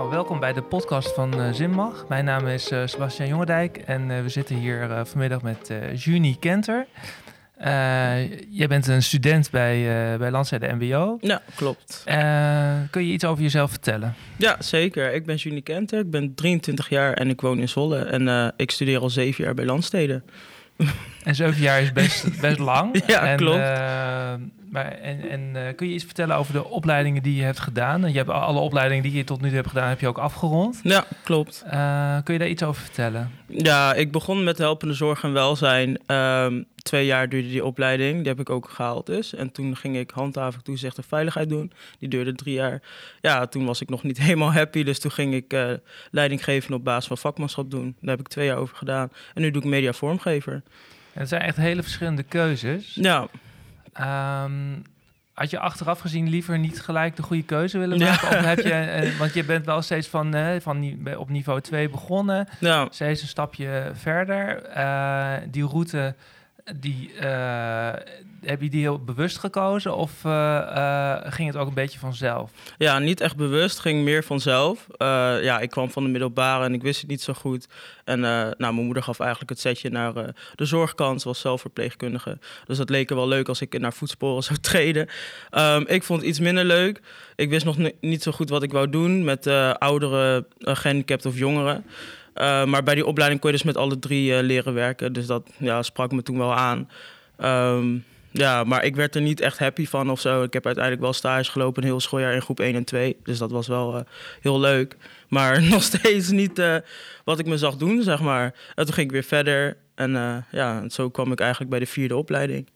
Nou, welkom bij de podcast van uh, Zimmag. Mijn naam is uh, Sebastian Jongendijk en uh, we zitten hier vanmiddag met Juni Kenter. jij bent een student bij, bij Landzijde MBO. Ja, klopt. kun je iets over jezelf vertellen? Ja, zeker. Ik ben Juni Kenter, ik ben 23 jaar en ik woon in Zwolle. En ik studeer al zeven jaar bij Landsteden. En zeven jaar is best, best lang. Ja, en, klopt. Maar, en en uh, kun je iets vertellen over de opleidingen die je hebt gedaan? Je hebt alle opleidingen die je tot nu toe hebt gedaan, heb je ook afgerond. Ja, klopt. Uh, kun je daar iets over vertellen? Ja, ik begon met helpende zorg en welzijn. Um, twee jaar duurde die opleiding. Die heb ik ook gehaald dus. En toen ging ik handhaving toezicht en veiligheid doen. Die duurde drie jaar. Ja, toen was ik nog niet helemaal happy. Dus toen ging ik uh, leiding geven op basis van vakmanschap doen. Daar heb ik twee jaar over gedaan. En nu doe ik media vormgever. En het zijn echt hele verschillende keuzes. Ja. Um, had je achteraf gezien liever niet gelijk de goede keuze willen maken? Of heb je, uh, want je bent wel steeds van, van op niveau 2 begonnen, ja. steeds een stapje verder. Uh, die route die, uh, heb je die heel bewust gekozen of uh, uh, ging het ook een beetje vanzelf? Ja, niet echt bewust, ging meer vanzelf. ja, ik kwam van de middelbare en ik wist het niet zo goed. En nou, mijn moeder gaf eigenlijk het setje naar de zorgkant, was zelf verpleegkundige. Dus dat leek er wel leuk als ik naar voetsporen zou treden. Um, ik vond het iets minder leuk. Ik wist nog niet zo goed wat ik wou doen met ouderen, gehandicapten of jongeren. Uh, maar bij die opleiding kon je dus met alle drie uh, leren werken. Dus dat ja, sprak me toen wel aan. Um, ja, maar ik werd er niet echt happy van of zo. Ik heb uiteindelijk wel stage gelopen, een heel schooljaar in groep 1 en 2. Dus dat was wel uh, heel leuk. Maar nog steeds niet wat ik me zag doen, zeg maar. En toen ging ik weer verder. En ja, zo kwam ik eigenlijk bij de vierde opleiding.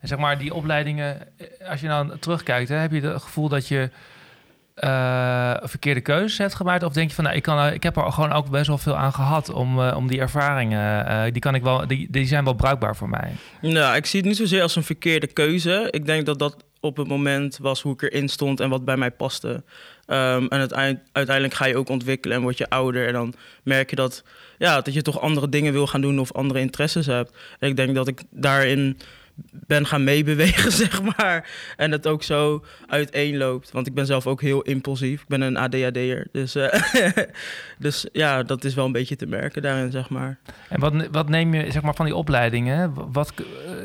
En zeg maar, die opleidingen, als je nou terugkijkt, hè, heb je het gevoel dat je uh, verkeerde keuzes hebt gemaakt? Of denk je van, nou, ik, kan, ik heb er gewoon ook best wel veel aan gehad om, uh, om die ervaringen, uh, die, kan ik wel, die, die zijn wel bruikbaar voor mij? Nou, ik zie het niet zozeer als een verkeerde keuze. Ik denk dat dat op het moment was hoe ik erin stond en wat bij mij paste. Um, en uiteindelijk, uiteindelijk ga je ook ontwikkelen en word je ouder. En dan merk je dat, ja, dat je toch andere dingen wil gaan doen of andere interesses hebt. En ik denk dat ik daarin ben gaan meebewegen, zeg maar. En het ook zo uiteenloopt. Want ik ben zelf ook heel impulsief. Ik ben een ADHD'er. Dus, uh, dus ja, dat is wel een beetje te merken daarin, zeg maar. En wat, wat neem je zeg maar, van die opleidingen? Wat,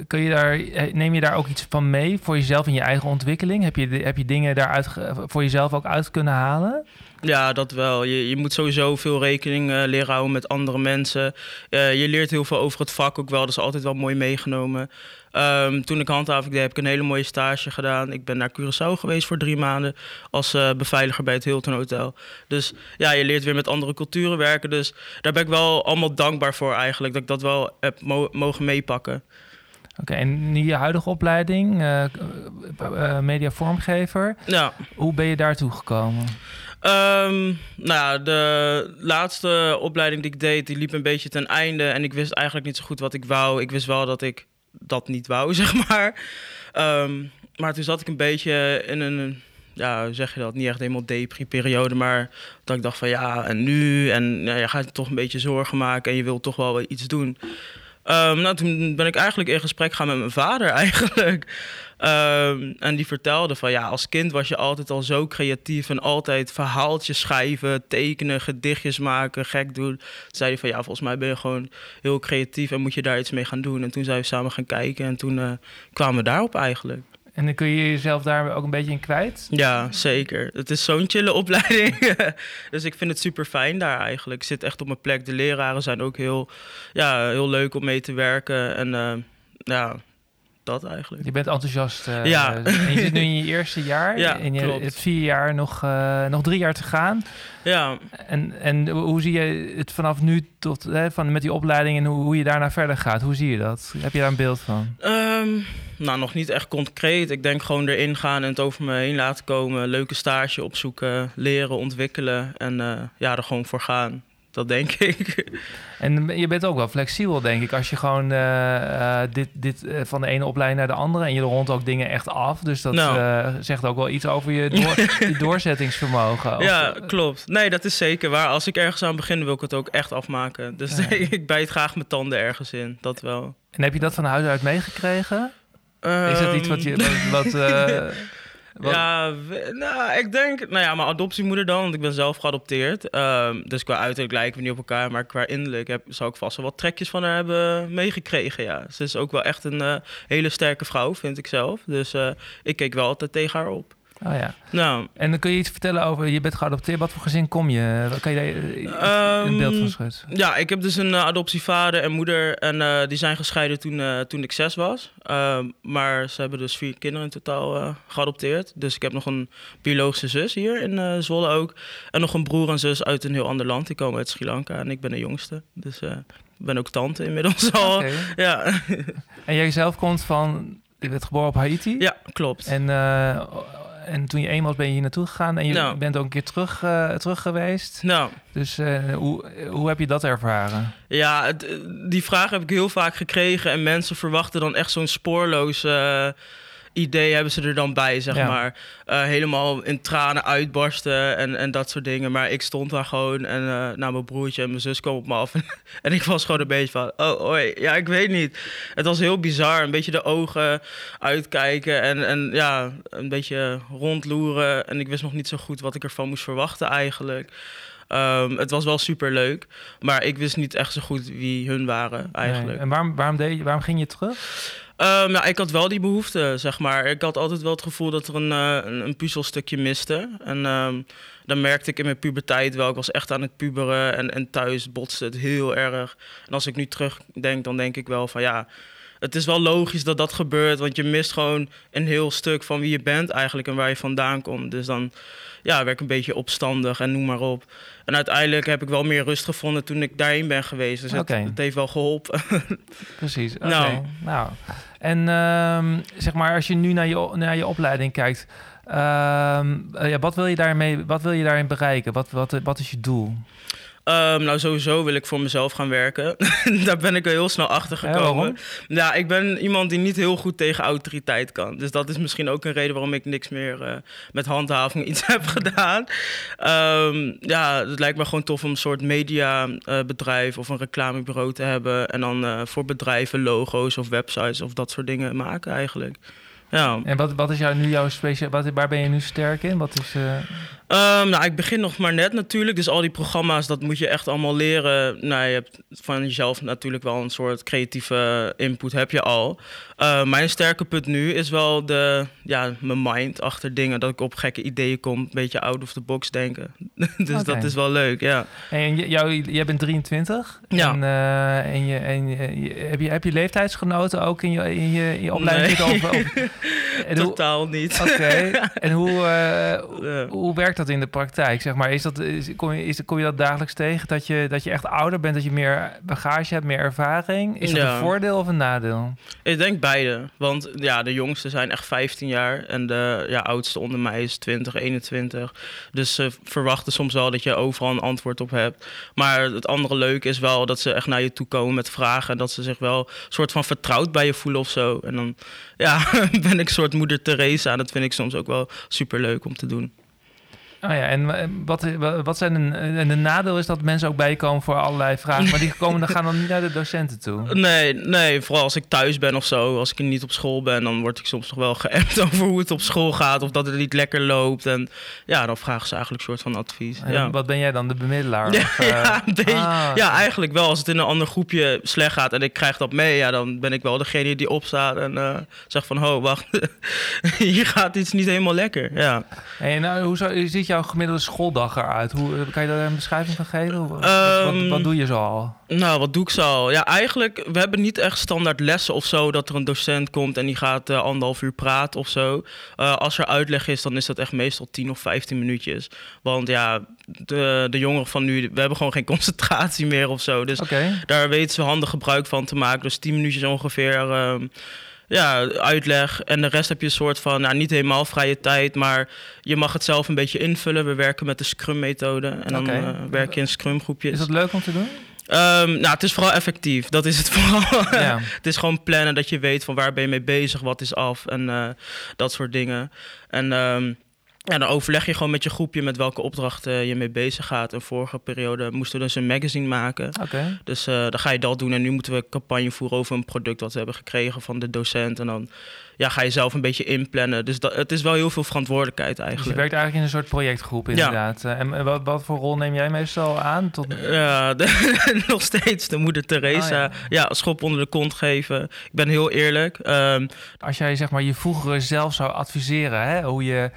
kun je daar, neem je daar ook iets van mee voor jezelf in je eigen ontwikkeling? Heb je, heb je dingen daaruit voor jezelf ook uit kunnen halen? Ja, dat wel. Je, je moet sowieso veel rekening uh, leren houden met andere mensen. Uh, je leert heel veel over het vak ook wel. Dat is altijd wel mooi meegenomen. Um, toen ik handhaving deed, heb ik een hele mooie stage gedaan. Ik ben naar Curaçao geweest voor drie maanden als uh, beveiliger bij het Hilton Hotel. Dus ja, je leert weer met andere culturen werken. Dus daar ben ik wel allemaal dankbaar voor eigenlijk. Dat ik dat wel heb mo mogen meepakken. Oké, okay, en je huidige opleiding, uh, mediavormgever, ja. hoe ben je daartoe gekomen? Um, nou de laatste opleiding die ik deed, die liep een beetje ten einde. En ik wist eigenlijk niet zo goed wat ik wou. Ik wist wel dat ik dat niet wou, zeg maar. Um, maar toen zat ik een beetje in een, ja, hoe zeg je dat, niet echt helemaal depri-periode. Maar dat ik dacht van ja, en nu? En ja, je gaat toch een beetje zorgen maken en je wilt toch wel iets doen. Um, nou, toen ben ik eigenlijk in gesprek gegaan met mijn vader eigenlijk. Um, en die vertelde van ja, als kind was je altijd al zo creatief en altijd verhaaltjes schrijven, tekenen, gedichtjes maken, gek doen. Toen zei hij van ja, volgens mij ben je gewoon heel creatief en moet je daar iets mee gaan doen. En toen zijn we samen gaan kijken en toen uh, kwamen we daarop eigenlijk. En dan kun je jezelf daar ook een beetje in kwijt? Ja, zeker. Het is zo'n chille opleiding. dus ik vind het super fijn daar eigenlijk. Ik zit echt op mijn plek. De leraren zijn ook heel, ja, heel leuk om mee te werken. En uh, ja, dat eigenlijk. Je bent enthousiast. Uh, ja. En je zit nu in je eerste jaar. Ja, en je klopt. hebt vier jaar nog, uh, nog drie jaar te gaan. Ja. En, en hoe zie je het vanaf nu tot hè, van met die opleiding en hoe, hoe je daarna verder gaat? Hoe zie je dat? Heb je daar een beeld van? Um, nou, nog niet echt concreet. Ik denk gewoon erin gaan en het over me heen laten komen. Leuke stage opzoeken, leren, ontwikkelen en uh, ja, er gewoon voor gaan. Dat denk ik. En je bent ook wel flexibel, denk ik. Als je gewoon uh, uh, dit, dit uh, van de ene opleiding naar de andere... en je rond ook dingen echt af. Dus dat nou. zegt ook wel iets over je, door, je doorzettingsvermogen. Of, ja, klopt. Nee, dat is zeker waar. Als ik ergens aan begin, wil ik het ook echt afmaken. Dus ja. ik bijt graag mijn tanden ergens in. Dat wel. En heb je dat van huis uit meegekregen? Um... Is dat iets wat je... Wat, wat Ja, nou, ik denk, nou ja, mijn adoptiemoeder dan, want ik ben zelf geadopteerd. Ehm, dus qua uiterlijk lijken we niet op elkaar, maar qua innerlijk heb, zou ik vast wel wat trekjes van haar hebben meegekregen, ja. Ze is ook wel echt een eh, hele sterke vrouw, vind ik zelf. Dus eh, ik keek wel altijd tegen haar op. Oh ja. Nou, En dan kun je iets vertellen over, je bent geadopteerd, wat voor gezin kom je? Wat kan je daar eh, een beeld van Ehm, schetsen? Ja, ik heb dus een eh, adoptievader en moeder. En eh, die zijn gescheiden toen, toen ik zes was. Ehm, maar ze hebben dus vier kinderen in totaal geadopteerd. Dus ik heb nog een biologische zus hier in Zwolle ook. En nog een broer en zus uit een heel ander land. Die komen uit Sri Lanka en ik ben de jongste. Dus ik ben ook tante inmiddels al. Ja. En jij zelf komt van, je bent geboren op Haiti? ja, klopt. En, en toen je eenmaal was, ben je hier naartoe gegaan en je Nou. bent ook een keer terug, eh, terug geweest. Nou, Dus eh, hoe, hoe heb je dat ervaren? Ja, het- eh, die vraag heb ik heel vaak gekregen. En mensen verwachten dan echt zo'n spoorloos eh, idee hebben ze er dan bij, zeg Ja. maar. Eh, helemaal in tranen uitbarsten en, en dat soort dingen. Maar ik stond daar gewoon en eh nou, mijn broertje en mijn zus kwam op me af. en ik was gewoon een beetje van, oh, oi, ja, ik weet niet. Het was heel bizar. Een beetje de ogen uitkijken en, en ja, een beetje rondloeren. En ik wist nog niet zo goed wat ik ervan moest verwachten eigenlijk. Ehm, het was wel super leuk, maar ik wist niet echt zo goed wie hun waren eigenlijk. Nee. En waarom, waarom, deed je, waarom ging je terug? Nou, ik had wel die behoefte, zeg maar. Ik had altijd wel het gevoel dat er een, eh, een, puzzelstukje miste. En ehm, dan merkte ik in mijn puberteit wel. Ik was echt aan het puberen en, en thuis botste het heel erg. En als ik nu terugdenk, dan denk ik wel van ja... Het is wel logisch dat dat gebeurt, want je mist gewoon een heel stuk van wie je bent eigenlijk en waar je vandaan komt. Dus dan ja, werd ik een beetje opstandig en noem maar op. En uiteindelijk heb ik wel meer rust gevonden toen ik daarheen ben geweest. Dus het, het heeft wel geholpen. Precies. Nou. nou. En ehm, zeg maar, als je nu naar je, naar je opleiding kijkt, ehm, eh, ja, wat, wil je daarmee, wat wil je daarin bereiken? Wat, wat, wat is je doel? Ehm, nou, sowieso wil ik voor mezelf gaan werken. Daar ben ik heel snel achter gekomen. Ja, ik ben iemand die niet heel goed tegen autoriteit kan. Dus dat is misschien ook een reden waarom ik niks meer eh, met handhaving iets heb gedaan. Ehm, ja, het lijkt me gewoon tof om een soort mediabedrijf of een reclamebureau te hebben. En dan eh, voor bedrijven logo's of websites of dat soort dingen maken eigenlijk. Ja. En wat, wat is jou, nu jouw speciaal? Wat, waar ben je nu sterk in? Wat is, eh, Ehm, nou, ik begin nog maar net natuurlijk. Dus al die programma's, dat moet je echt allemaal leren. Nou, je hebt van jezelf natuurlijk wel een soort creatieve input, heb je al. Eh, mijn sterke punt nu is wel de, ja, mijn mind achter dingen. Dat ik op gekke ideeën kom, een beetje out of the box denken. dus dat is wel leuk, ja. en jou, jij bent 23. Ja. En, eh, en, je, en je, heb, je, heb je leeftijdsgenoten ook in je, in je, in je opleiding? Nee. zitten? Of, of- en hoe- Totaal niet. Oké. En hoe, eh, hoe werkt dat in de praktijk? Zeg maar, is dat, is, kom, je, is, kom je dat dagelijks tegen? Dat je, dat je echt ouder bent, dat je meer bagage hebt, meer ervaring? Is dat Ja. een voordeel of een nadeel? Ik denk beide. Want ja, de jongste zijn echt 15 jaar. En de ja, oudste onder mij is 20, 21. Dus ze verwachten soms wel dat je overal een antwoord op hebt. Maar het andere leuke is wel dat ze echt naar je toe komen met vragen. En dat ze zich wel een soort van vertrouwd bij je voelen of zo. En dan ja, ben ik soort moeder Teresa. En dat vind ik soms ook wel super leuk om te doen. Oh ja, en wat, wat zijn een, en de nadeel is dat mensen ook bij je komen voor allerlei vragen, maar die komen dan gaan dan niet naar de docenten toe. Nee, nee, vooral als ik thuis ben of zo. Als ik niet op school ben, dan word ik soms nog wel geappt over hoe het op school gaat. Of dat het niet lekker loopt. En ja, dan vragen ze eigenlijk een soort van advies. En Ja. Wat ben jij dan, de bemiddelaar? Ja, Of, eh, ja, ah, ja, eigenlijk wel. Als het in een ander groepje slecht gaat en ik krijg dat mee, ja, dan ben ik wel degene die opstaat en eh, zegt van, ho, wacht, hier gaat iets niet helemaal lekker. Ja. En nou, hoe, zou, ziet jouw gemiddelde schooldag eruit? Hoe, eh, kan je daar een beschrijving van geven? Wat, Ehm, wat, wat doe je zo al? Nou, wat doe ik zo? Ja, eigenlijk, we hebben niet echt standaard lessen of zo, dat er een docent komt en die gaat eh, anderhalf uur praten of zo. Eh, als er uitleg is, dan is dat echt meestal 10 of 15 minuutjes. Want ja, de, de jongeren van nu, we hebben gewoon geen concentratie meer of zo. Dus daar weten ze handig gebruik van te maken. Dus 10 minuutjes ongeveer. ehm, ja, uitleg. En de rest heb je een soort van, nou, niet helemaal vrije tijd, maar je mag het zelf een beetje invullen. We werken met de Scrum-methode. En dan Oké. eh, werk je in Scrum-groepjes. Is dat leuk om te doen? Ehm, nou, het is vooral effectief. Dat is het vooral. Ja. het is gewoon plannen dat je weet van waar ben je mee bezig, wat is af en eh, dat soort dingen. En ehm, Ja, dan overleg je gewoon met je groepje met welke opdrachten je mee bezig gaat. En vorige periode moesten we dus een magazine maken. Dus eh, dan ga je dat doen. En nu moeten we campagne voeren over een product wat we hebben gekregen van de docent. En dan ja, ga je zelf een beetje inplannen. Dus dat, het is wel heel veel verantwoordelijkheid Dus je eigenlijk. werkt eigenlijk in een soort projectgroep inderdaad. Eh, En wat, wat voor rol neem jij meestal aan? Tot... Ja, de- nog steeds de moeder Teresa. Oh, ja. schop onder de kont geven. Ik ben heel eerlijk. Ehm, Als jij zeg maar je vroegere zelf zou adviseren, hè, hoe je,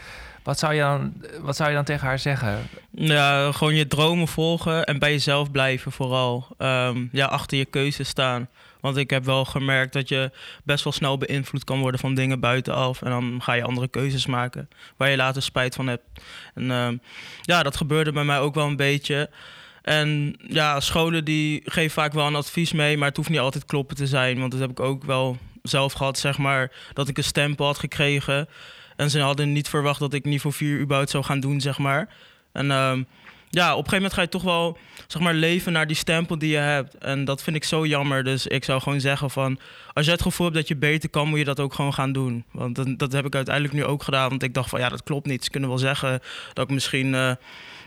wat, zou je dan, wat zou je dan tegen haar zeggen? ja, gewoon je dromen volgen en bij jezelf blijven vooral. Ehm, ja, achter je keuze staan. Want ik heb wel gemerkt dat je best wel snel beïnvloed kan worden van dingen buitenaf. En dan ga je andere keuzes maken waar je later spijt van hebt. En ehm, ja, dat gebeurde bij mij ook wel een beetje. En ja, scholen die geven vaak wel een advies mee, maar het hoeft niet altijd kloppen te zijn. Want dat heb ik ook wel zelf gehad, zeg maar, dat ik een stempel had gekregen. En ze hadden niet verwacht dat ik niveau 4 überhaupt zou gaan doen, zeg maar. En ehm, ja, op een gegeven moment ga je toch wel, zeg maar, leven naar die stempel die je hebt. En dat vind ik zo jammer. Dus ik zou gewoon zeggen van, als je het gevoel hebt dat je beter kan, moet je dat ook gewoon gaan doen. Want dat, dat heb ik uiteindelijk nu ook gedaan. Want ik dacht van, ja, dat klopt niet. Ze kunnen wel zeggen dat ik misschien eh,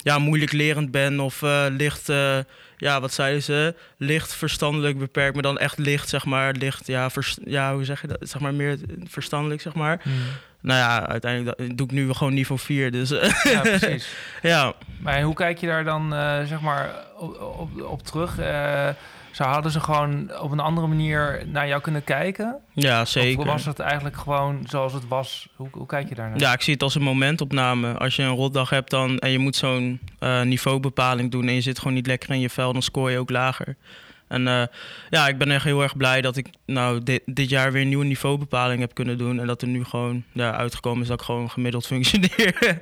ja, moeilijk lerend ben of eh, licht, eh, ja, wat zeiden ze? Licht verstandelijk beperkt, maar dan echt licht, zeg maar. Licht, ja, ja hoe zeg je dat? Zeg maar meer verstandelijk, zeg maar. Nou ja, uiteindelijk dat- doe ik nu gewoon niveau 4. Dus eh, Ja, precies. ja. Maar hoe kijk je daar dan eh, zeg maar op, op, op terug? Eh, zou hadden ze gewoon op een andere manier naar jou kunnen kijken? ja, zeker. Of was het eigenlijk gewoon zoals het was? Hoe, hoe kijk je daar naar? Ja, ik zie het als een momentopname. Als je een rotdag hebt dan, en je moet zo'n eh, niveaubepaling doen en je zit gewoon niet lekker in je vel, dan scoor je ook lager. En eh, ja, ik ben echt heel erg blij dat ik nou dit, dit jaar weer een nieuwe niveaubepaling heb kunnen doen. En dat er nu gewoon ja, uitgekomen is dat ik gewoon gemiddeld functioneer.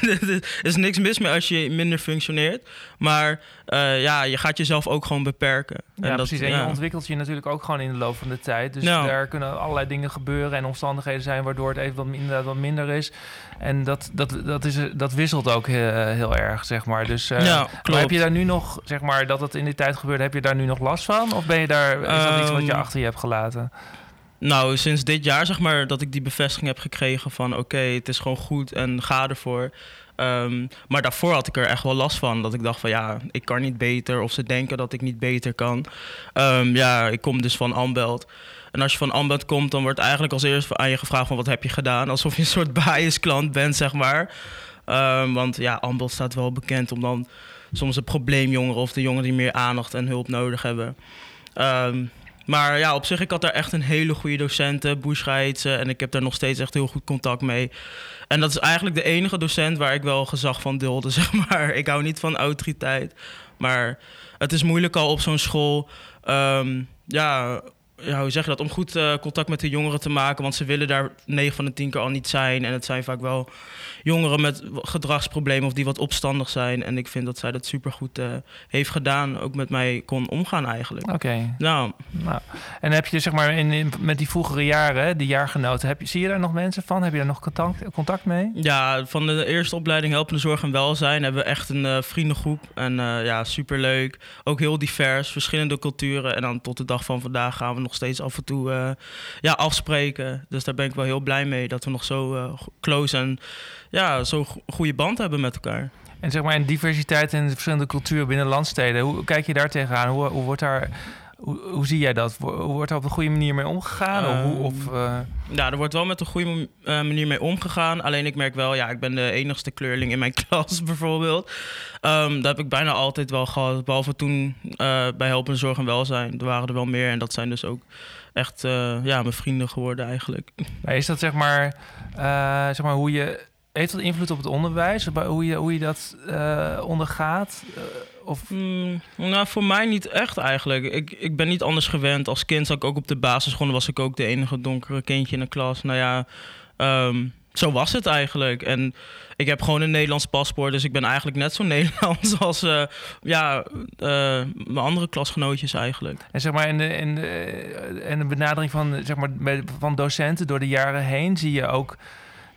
er is niks mis mee als je minder functioneert. Maar eh, ja, je gaat jezelf ook gewoon beperken. Ja, dat- precies. En ja. je ontwikkelt je natuurlijk ook gewoon in de loop van de tijd. Dus Ja. daar kunnen allerlei dingen gebeuren en omstandigheden zijn waardoor het even wat, inderdaad wat minder is. En dat, dat, dat, is, dat wisselt ook heel, heel erg, zeg maar. Dus eh, Ja, maar heb je daar nu nog, zeg maar, dat het in die tijd gebeurde, heb je daar nu nog last van? Of ben je daar, is dat iets wat je Ehm, achter je hebt gelaten? Nou, sinds dit jaar zeg maar dat ik die bevestiging heb gekregen van oké, het is gewoon goed en ga ervoor. Ehm, maar daarvoor had ik er echt wel last van. Dat ik dacht van ja, ik kan niet beter. Of ze denken dat ik niet beter kan. Ehm, ja, ik kom dus van Ambelt. En als je van Ambelt komt, dan wordt eigenlijk als eerst aan je gevraagd van wat heb je gedaan? Alsof je een soort bias klant bent, zeg maar. Want ja, Ambelt staat wel bekend om dan soms de probleemjongeren of de jongeren die meer aandacht en hulp nodig hebben. Ehm, maar ja, op zich, ik had daar echt een hele goede docenten, heet ze, en ik heb daar nog steeds echt heel goed contact mee. En dat is eigenlijk de enige docent waar ik wel gezag van deelde, zeg maar. Ik hou niet van autoriteit, maar het is moeilijk al op zo'n school. Ehm, ja, ja, hoe zeg je dat? Om goed eh, contact met de jongeren te maken, want ze willen daar 9 van de 10 keer al niet zijn. En het zijn vaak wel jongeren met gedragsproblemen of die wat opstandig zijn. En ik vind dat zij dat supergoed eh heeft gedaan, ook met mij kon omgaan eigenlijk. Oké. Nou, Nou, en heb je zeg maar in, in- met die vroegere jaren, die jaargenoten, heb je, zie je daar nog mensen van? Heb je daar nog contact, contact mee? Ja, van de eerste opleiding Helpende Zorg en Welzijn hebben we echt een eh, vriendengroep. En ja, superleuk. Ook heel divers, verschillende culturen. En dan tot de dag van vandaag gaan we nog steeds af en toe eh, ja, afspreken. Dus daar ben ik wel heel blij mee dat we nog zo go- close en ja, zo'n go- goede band hebben met elkaar. En zeg maar in diversiteit en verschillende culturen binnen landsteden, hoe kijk je daar tegenaan? Hoe, hoe wordt daar, hoe, hoe zie jij dat? Wordt daar op een goede manier mee omgegaan? of hoe, of, eh, Ja, er wordt wel met een goede eh, manier mee omgegaan. Alleen ik merk wel, ja, ik ben de enigste kleurling in mijn klas bijvoorbeeld. Ehm, dat heb ik bijna altijd wel gehad. Behalve toen eh, bij Helpende Zorg en Welzijn. Er waren er wel meer. En dat zijn dus ook echt ja, mijn vrienden geworden eigenlijk. maar is dat zeg maar, zeg maar hoe je, heeft dat invloed op het onderwijs? Hoe je, hoe je dat ondergaat? Eh, of, Hmm, nou, voor mij niet echt eigenlijk. Ik, ik ben niet anders gewend. Als kind zat ik ook op de basisschool. was ik ook de enige donkere kindje in de klas. Nou ja, ehm, zo was het eigenlijk. En ik heb gewoon een Nederlands paspoort. Dus ik ben eigenlijk net zo Nederlands als eh, ja, eh, mijn andere klasgenootjes eigenlijk. En zeg maar in de, in de, en de benadering van, zeg maar, van docenten door de jaren heen zie je ook.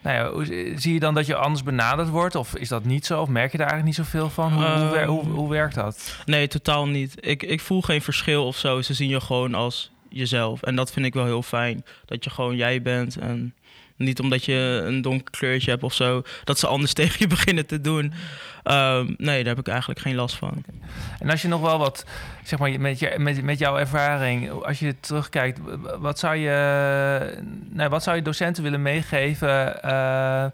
Nou ja, zie je dan dat je anders benaderd wordt? Of is dat niet zo? Of merk je daar eigenlijk niet zoveel van? Hoe, hoe, hoe, hoe werkt dat? Nee, totaal niet. Ik, ik voel geen verschil of zo. Ze zien je gewoon als jezelf. En dat vind ik wel heel fijn. Dat je gewoon jij bent. En Niet omdat je een donker kleurtje hebt of zo, dat ze anders tegen je beginnen te doen. Ehm, nee, daar heb ik eigenlijk geen last van. En als je nog wel wat, zeg maar, met, je, met, met jouw ervaring, als je terugkijkt, wat zou je, nou, wat zou je docenten willen meegeven? Uh,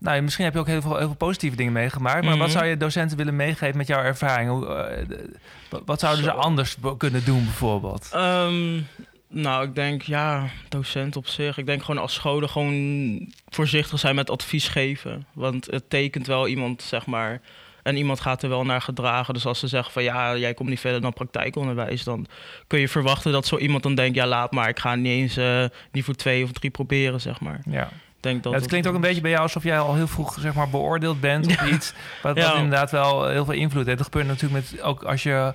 nou, misschien heb je ook heel veel, heel veel positieve dingen meegemaakt. Maar wat mhm. zou je docenten willen meegeven met jouw ervaring? Hoe, uh, wat zouden ze anders kunnen doen, bijvoorbeeld? Um, nou, ik denk ja, docent op zich. Ik denk gewoon als scholen gewoon voorzichtig zijn met advies geven. Want het tekent wel iemand, zeg maar. En iemand gaat er wel naar gedragen. Dus als ze zeggen van ja, jij komt niet verder dan praktijkonderwijs, dan kun je verwachten dat zo iemand dan denkt, ja, laat maar, ik ga niet eens uh, niveau 2 of 3 proberen, zeg maar. Ja. Denk dat het klinkt ook een beetje bij jou alsof jij al heel vroeg zeg maar, beoordeeld bent op iets. Wat, wat inderdaad wel heel veel invloed heeft. Dat gebeurt natuurlijk met ook als je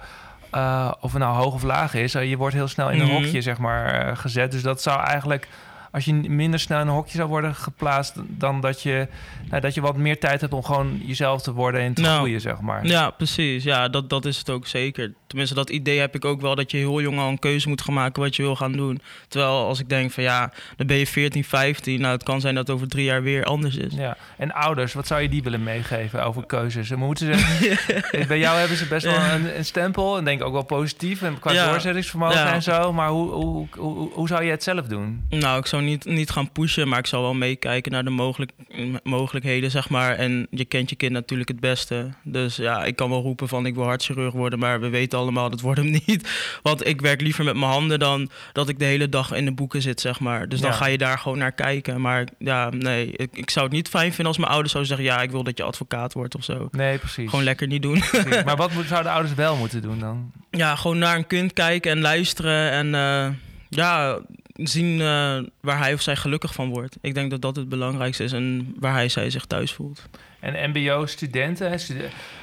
uh, of het nou hoog of laag is, uh, je wordt heel snel in een mm hokje zeg maar, uh, gezet. Dus dat zou eigenlijk als je minder snel in een hokje zou worden geplaatst, dan dat je, nou, dat je wat meer tijd hebt om gewoon jezelf te worden en te nou, groeien, zeg maar. Ja, precies. Ja, dat, dat is het ook zeker. Tenminste, dat idee heb ik ook wel dat je heel jong al een keuze moet gaan maken wat je wil gaan doen. Terwijl als ik denk van ja, dan ben je 14, 15. Nou, het kan zijn dat over drie jaar weer anders is. Ja. En ouders, wat zou je die willen meegeven over keuzes? En moeten ze, bij jou hebben ze best wel een, een, stempel en denk ook wel positief en qua ja. doorzettingsvermogen en zo. Maar hoe, hoe, hoe, hoe, zou je het zelf doen? Nou, ik zou niet, niet gaan pushen, maar ik zal wel meekijken naar de mogelijk, mogelijkheden, zeg maar. En je kent je kind natuurlijk het beste. Dus ja, ik kan wel roepen van ik wil hartchirurg worden, maar we weten allemaal dat wordt hem niet. Want ik werk liever met mijn handen dan dat ik de hele dag in de boeken zit, zeg maar. Dus dan ga je daar gewoon naar kijken. Maar ja, nee, ik, ik zou het niet fijn vinden als mijn ouders zouden zeggen, ja, ik wil dat je advocaat wordt of zo. Nee, precies. Gewoon lekker niet doen. Maar wat zouden ouders wel moeten doen dan? Ja, gewoon naar een kind kijken en luisteren en uh, ja, zien uh, waar hij of zij gelukkig van wordt. Ik denk dat dat het belangrijkste is en waar hij zij zich thuis voelt. En MBO-studenten,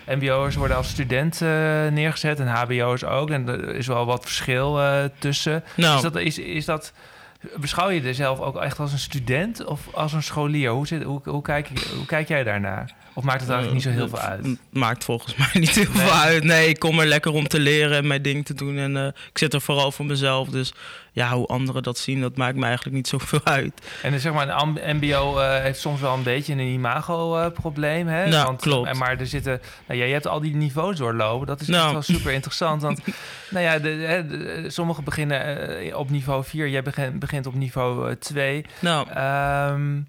MBO'ers worden als student uh, neergezet en HBO'ers ook. En er is wel wat verschil uh, tussen. Nou. Is, dat, is, is dat, beschouw je jezelf ook echt als een student of als een scholier? Hoe, zit, hoe, hoe, kijk, hoe kijk jij daarnaar? Of maakt het eigenlijk niet zo heel veel uit? Maakt volgens mij niet heel veel uit. Nee, ik kom er lekker om te leren en mijn ding te doen. En uh, ik zit er vooral voor mezelf. Dus ja, hoe anderen dat zien, dat maakt me eigenlijk niet zoveel uit. En zeg maar, een MBO uh, eh, heeft soms wel een beetje een imago-probleem. hè? Nou, want, klopt. En maar er zitten, nou ja, je hebt al die niveaus doorlopen. Dat is nou. wel super interessant. Want nou ja, de, sommigen beginnen op niveau 4, jij begint, begint op niveau 2. Nou. Um,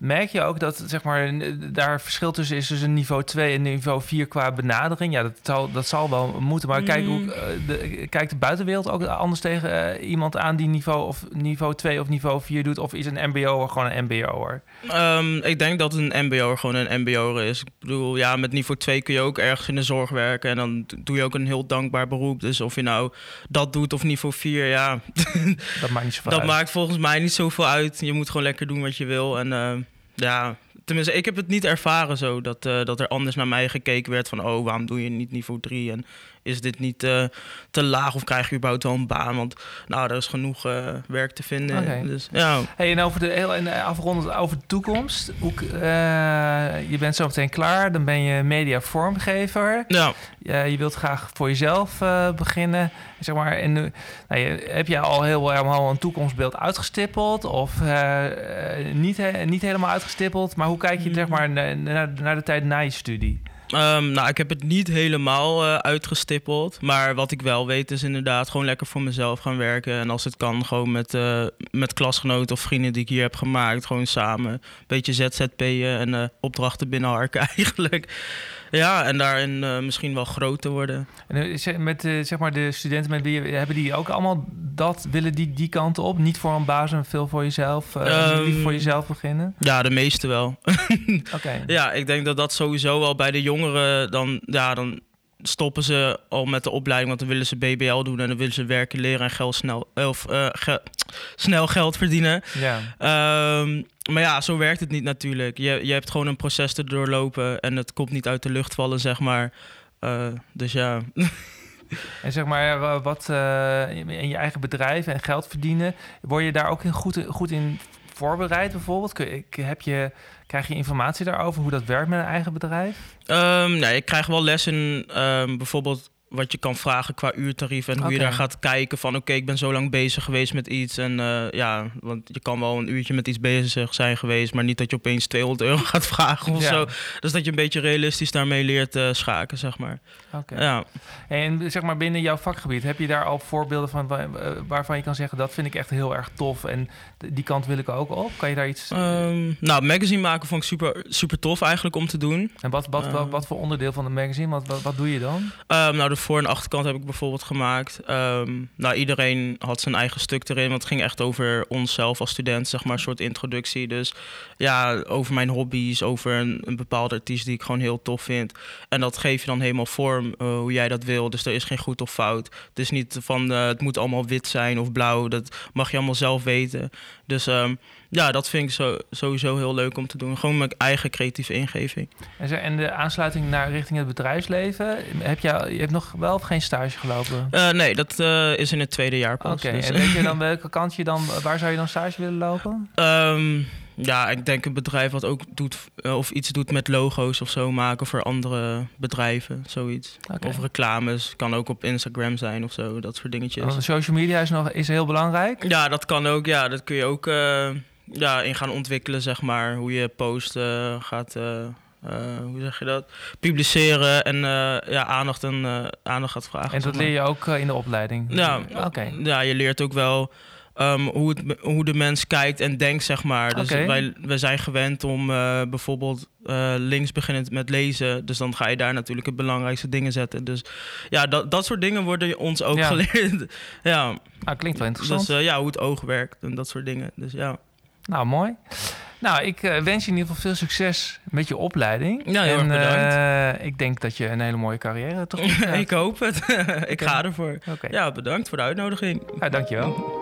Merk je ook dat zeg maar, daar verschil tussen is tussen niveau 2 en niveau 4 qua benadering? Ja, dat zal, dat zal wel moeten. Maar kijk, hoe, mm. eh, de, kijkt de buitenwereld ook anders tegen uh, iemand aan die niveau, of niveau 2 of niveau 4 doet? Of is een MBO'er gewoon een MBO'er? Um, ik denk dat een MBO'er gewoon een MBO'er is. Ik bedoel, ja, met niveau 2 kun je ook ergens in de zorg werken. En dan doe je ook een heel dankbaar beroep. Dus of je nou dat doet of niveau 4, ja. Dat maakt niet zoveel Dat uit. maakt volgens mij niet zoveel uit. Je moet gewoon lekker doen wat je wil. En uh, ja, tenminste, ik heb het niet ervaren zo dat, uh, dat er anders naar mij gekeken werd van, oh, waarom doe je niet niveau 3? En is dit niet uh, te laag of krijg je überhaupt wel een baan? Want nou, er is genoeg uh, werk te vinden. Okay. Dus, ja. Hey, en over de heel en afrondend over de toekomst. Hoe, uh, je bent zo meteen klaar, dan ben je media vormgever. Ja. je wilt graag voor jezelf beginnen. Zeg maar, en, nou, je, heb je al heel helemaal een toekomstbeeld uitgestippeld of niet, niet helemaal uitgestippeld? Maar hoe kijk je zeg mm. maar, naar, naar de tijd na je studie? Um, nou, ik heb het niet helemaal uh, uitgestippeld. Maar wat ik wel weet is inderdaad gewoon lekker voor mezelf gaan werken. En als het kan, gewoon met, uh, met klasgenoten of vrienden die ik hier heb gemaakt. Gewoon samen een beetje ZZP'en en uh, opdrachten binnenharken eigenlijk. Ja, en daarin uh, misschien wel groot te worden. En eh, met uh, zeg maar de studenten met wie hebben die ook allemaal dat willen die die kant op? Niet voor een baas en veel voor jezelf, uh, um, voor jezelf beginnen? Ja, de meeste wel. Oké. Ja, ik denk dat dat sowieso wel bij de jongeren dan ja dan stoppen ze al met de opleiding, want dan willen ze BBL doen en dan willen ze werken, leren en geld snel, of, uh, ge snel geld verdienen. Ja. Um, maar ja, zo werkt het niet natuurlijk. Je, je hebt gewoon een proces te doorlopen en het komt niet uit de lucht vallen, zeg maar. Uh, dus ja. En zeg maar, wat uh, in je eigen bedrijf en geld verdienen, word je daar ook goed, goed in voorbereid bijvoorbeeld? Heb je, krijg je informatie daarover hoe dat werkt met een eigen bedrijf? Um, nee, ik krijg wel lessen, um, bijvoorbeeld wat je kan vragen qua uurtarief. En hoe je daar gaat kijken van oké, ik ben zo lang bezig geweest met iets. En eh, ja, want je kan wel een uurtje met iets bezig zijn geweest, maar niet dat je opeens 200 euro gaat vragen of Ja. zo. Dus dat je een beetje realistisch daarmee leert eh, schaken, zeg maar. Ja. En zeg maar binnen jouw vakgebied, heb je daar al voorbeelden van eh, waarvan je kan zeggen dat vind ik echt heel erg tof en die kant wil ik ook op? Kan je daar iets? Ehm, nou, magazine maken vond ik super, super tof eigenlijk om te doen. En wat, wat, wat, eh, wat voor onderdeel van de magazine? Wat, wat, wat doe je dan? Ehm, nou, de voor- en achterkant heb ik bijvoorbeeld gemaakt. Ehm, nou, iedereen had zijn eigen stuk erin. Want het ging echt over onszelf als student, zeg maar, een soort introductie. Dus ja, over mijn hobby's, over een, een bepaalde artiest die ik gewoon heel tof vind. En dat geef je dan helemaal vorm eh, hoe jij dat wil. Dus er is geen goed of fout. Het is niet van eh, het moet allemaal wit zijn of blauw. Dat mag je allemaal zelf weten. Dus ehm, ja, dat vind ik sowieso heel leuk om te doen. Gewoon mijn eigen creatieve ingeving. En, de aansluiting naar richting het bedrijfsleven, heb je, je hebt nog wel of geen stage gelopen? Eh, nee, dat eh, is in het tweede jaar Oké, pas. dus- en weet je dan welke kant je dan, waar zou je dan stage willen lopen? Ehm, ja, ik denk een bedrijf wat ook doet eh, of iets doet met logo's of zo maken voor andere bedrijven, zoiets. Oké. Of reclames, kan ook op Instagram zijn of zo, dat soort dingetjes. Want social media is, nog, is heel belangrijk. Ja, dat kan ook. Ja, dat kun je ook ja, in gaan ontwikkelen, zeg maar. Hoe je posten gaat, hoe zeg je dat? Publiceren en eh, ja, aandacht, en, eh, aandacht gaat vragen. En dat leer je ook eh, in de opleiding. Ja, Oké. ja, je leert ook wel ehm, hoe, het, hoe de mens kijkt en denkt, zeg maar. Dus wij, wij zijn gewend om eh, bijvoorbeeld eh, links beginnend met lezen. Dus dan ga je daar natuurlijk het belangrijkste dingen zetten. Dus ja, dat, dat soort dingen worden ons ook Ja. geleerd. ja, Nou, klinkt wel interessant. dus eh, ja, hoe het oog werkt en dat soort dingen. Dus ja. Nou, mooi. Nou, ik eh, wens je in ieder geval veel succes met je opleiding. Ja, heel en erg bedankt. eh, ik denk dat je een hele mooie carrière gaat. ik hoop het. ik ga ervoor. Ja, bedankt voor de uitnodiging. nou, dankjewel.